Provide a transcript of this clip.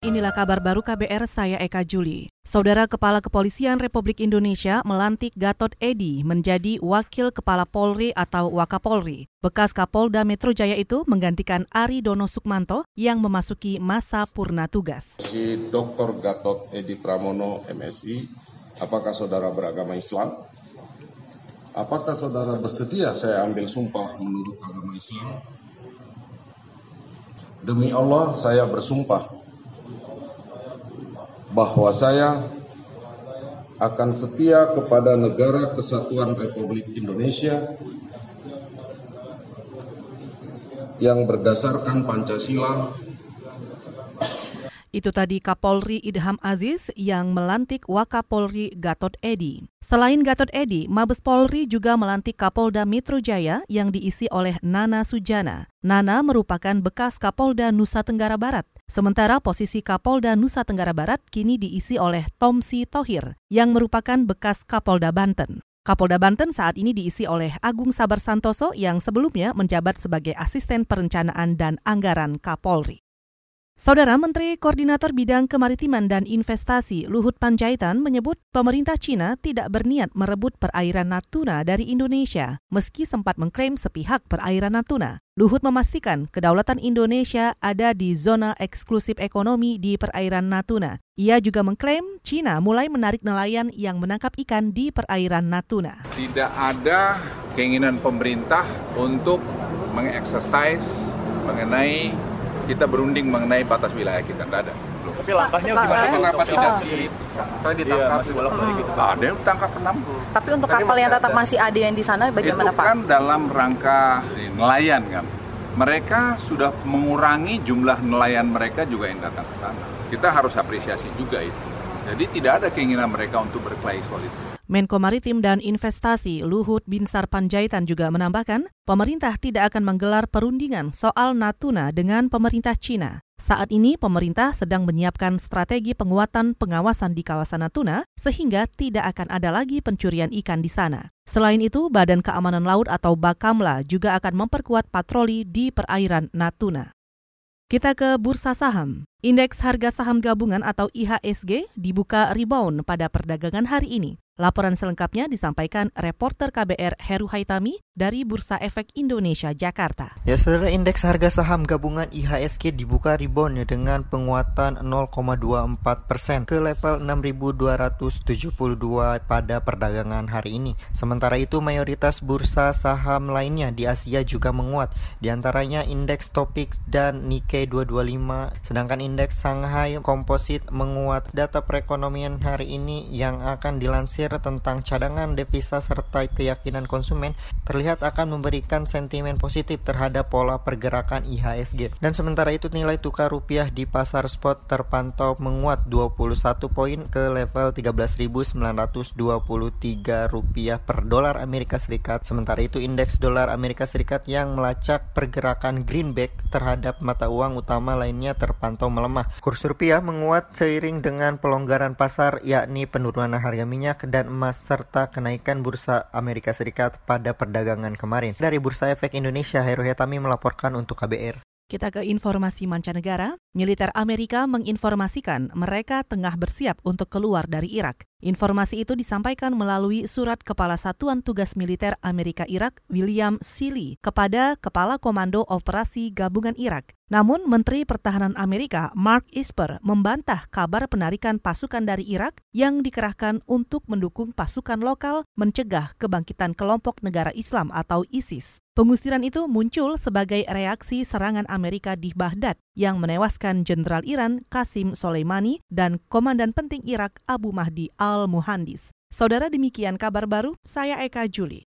Inilah kabar baru KBR saya Eka Juli. Saudara Kepala Kepolisian Republik Indonesia melantik Gatot Edi menjadi Wakil Kepala Polri atau Wakapolri. Bekas Kapolda Metro Jaya itu menggantikan Ari Dono Sukmanto yang memasuki masa purna tugas. Si Dr. Gatot Edi Pramono MSI, apakah saudara beragama Islam? Apakah saudara bersedia saya ambil sumpah menurut agama Islam? Demi Allah saya bersumpah bahwa saya akan setia kepada negara kesatuan Republik Indonesia yang berdasarkan Pancasila itu tadi Kapolri Idham Aziz yang melantik Wakapolri Gatot Edi. Selain Gatot Edi, Mabes Polri juga melantik Kapolda Metro Jaya yang diisi oleh Nana Sujana. Nana merupakan bekas Kapolda Nusa Tenggara Barat. Sementara posisi Kapolda Nusa Tenggara Barat kini diisi oleh Tomsi Tohir yang merupakan bekas Kapolda Banten. Kapolda Banten saat ini diisi oleh Agung Sabar Santoso yang sebelumnya menjabat sebagai asisten perencanaan dan anggaran Kapolri. Saudara Menteri Koordinator Bidang Kemaritiman dan Investasi Luhut Panjaitan menyebut pemerintah Cina tidak berniat merebut perairan Natuna dari Indonesia, meski sempat mengklaim sepihak perairan Natuna. Luhut memastikan kedaulatan Indonesia ada di zona eksklusif ekonomi di perairan Natuna. Ia juga mengklaim Cina mulai menarik nelayan yang menangkap ikan di perairan Natuna. Tidak ada keinginan pemerintah untuk mengeksersis mengenai kita berunding mengenai batas wilayah kita tidak ada. Belum. Tapi langkahnya gimana? Kenapa tidak sih? Saya ditangkap iya, masih bolak balik gitu. Ada yang tangkap enam. Tapi untuk kapal yang tetap masih ada yang di sana bagaimana Itu Pak? kan dalam rangka nelayan kan. Mereka sudah mengurangi jumlah nelayan mereka juga yang datang ke sana. Kita harus apresiasi juga itu. Jadi tidak ada keinginan mereka untuk berkelahi soal itu. Menko Maritim dan Investasi Luhut Binsar Panjaitan juga menambahkan, pemerintah tidak akan menggelar perundingan soal Natuna dengan pemerintah Cina. Saat ini pemerintah sedang menyiapkan strategi penguatan pengawasan di kawasan Natuna sehingga tidak akan ada lagi pencurian ikan di sana. Selain itu, Badan Keamanan Laut atau Bakamla juga akan memperkuat patroli di perairan Natuna. Kita ke bursa saham. Indeks harga saham gabungan atau IHSG dibuka rebound pada perdagangan hari ini. Laporan selengkapnya disampaikan reporter KBR Heru Haitami dari Bursa Efek Indonesia Jakarta. Ya, saudara indeks harga saham gabungan IHSG dibuka rebound dengan penguatan 0,24 persen ke level 6.272 pada perdagangan hari ini. Sementara itu mayoritas bursa saham lainnya di Asia juga menguat, di antaranya indeks Topix dan Nikkei 225, sedangkan indeks Shanghai Composite menguat. Data perekonomian hari ini yang akan dilansir tentang cadangan devisa serta keyakinan konsumen terlihat akan memberikan sentimen positif terhadap pola pergerakan IHSG. Dan sementara itu nilai tukar rupiah di pasar spot terpantau menguat 21 poin ke level 13.923 rupiah per dolar Amerika Serikat. Sementara itu indeks dolar Amerika Serikat yang melacak pergerakan greenback terhadap mata uang utama lainnya terpantau melemah. Kurs rupiah menguat seiring dengan pelonggaran pasar yakni penurunan harga minyak dan emas serta kenaikan bursa Amerika Serikat pada perdagangan kemarin. Dari Bursa Efek Indonesia, Heru Hetami melaporkan untuk KBR. Kita ke informasi mancanegara. Militer Amerika menginformasikan mereka tengah bersiap untuk keluar dari Irak. Informasi itu disampaikan melalui surat Kepala Satuan Tugas Militer Amerika Irak William Seeley kepada Kepala Komando Operasi Gabungan Irak. Namun Menteri Pertahanan Amerika Mark Esper membantah kabar penarikan pasukan dari Irak yang dikerahkan untuk mendukung pasukan lokal mencegah kebangkitan kelompok negara Islam atau ISIS. Pengusiran itu muncul sebagai reaksi serangan Amerika di Baghdad yang menewaskan Jenderal Iran Qasim Soleimani dan Komandan Penting Irak Abu Mahdi al-Muhandis. Saudara demikian kabar baru, saya Eka Juli.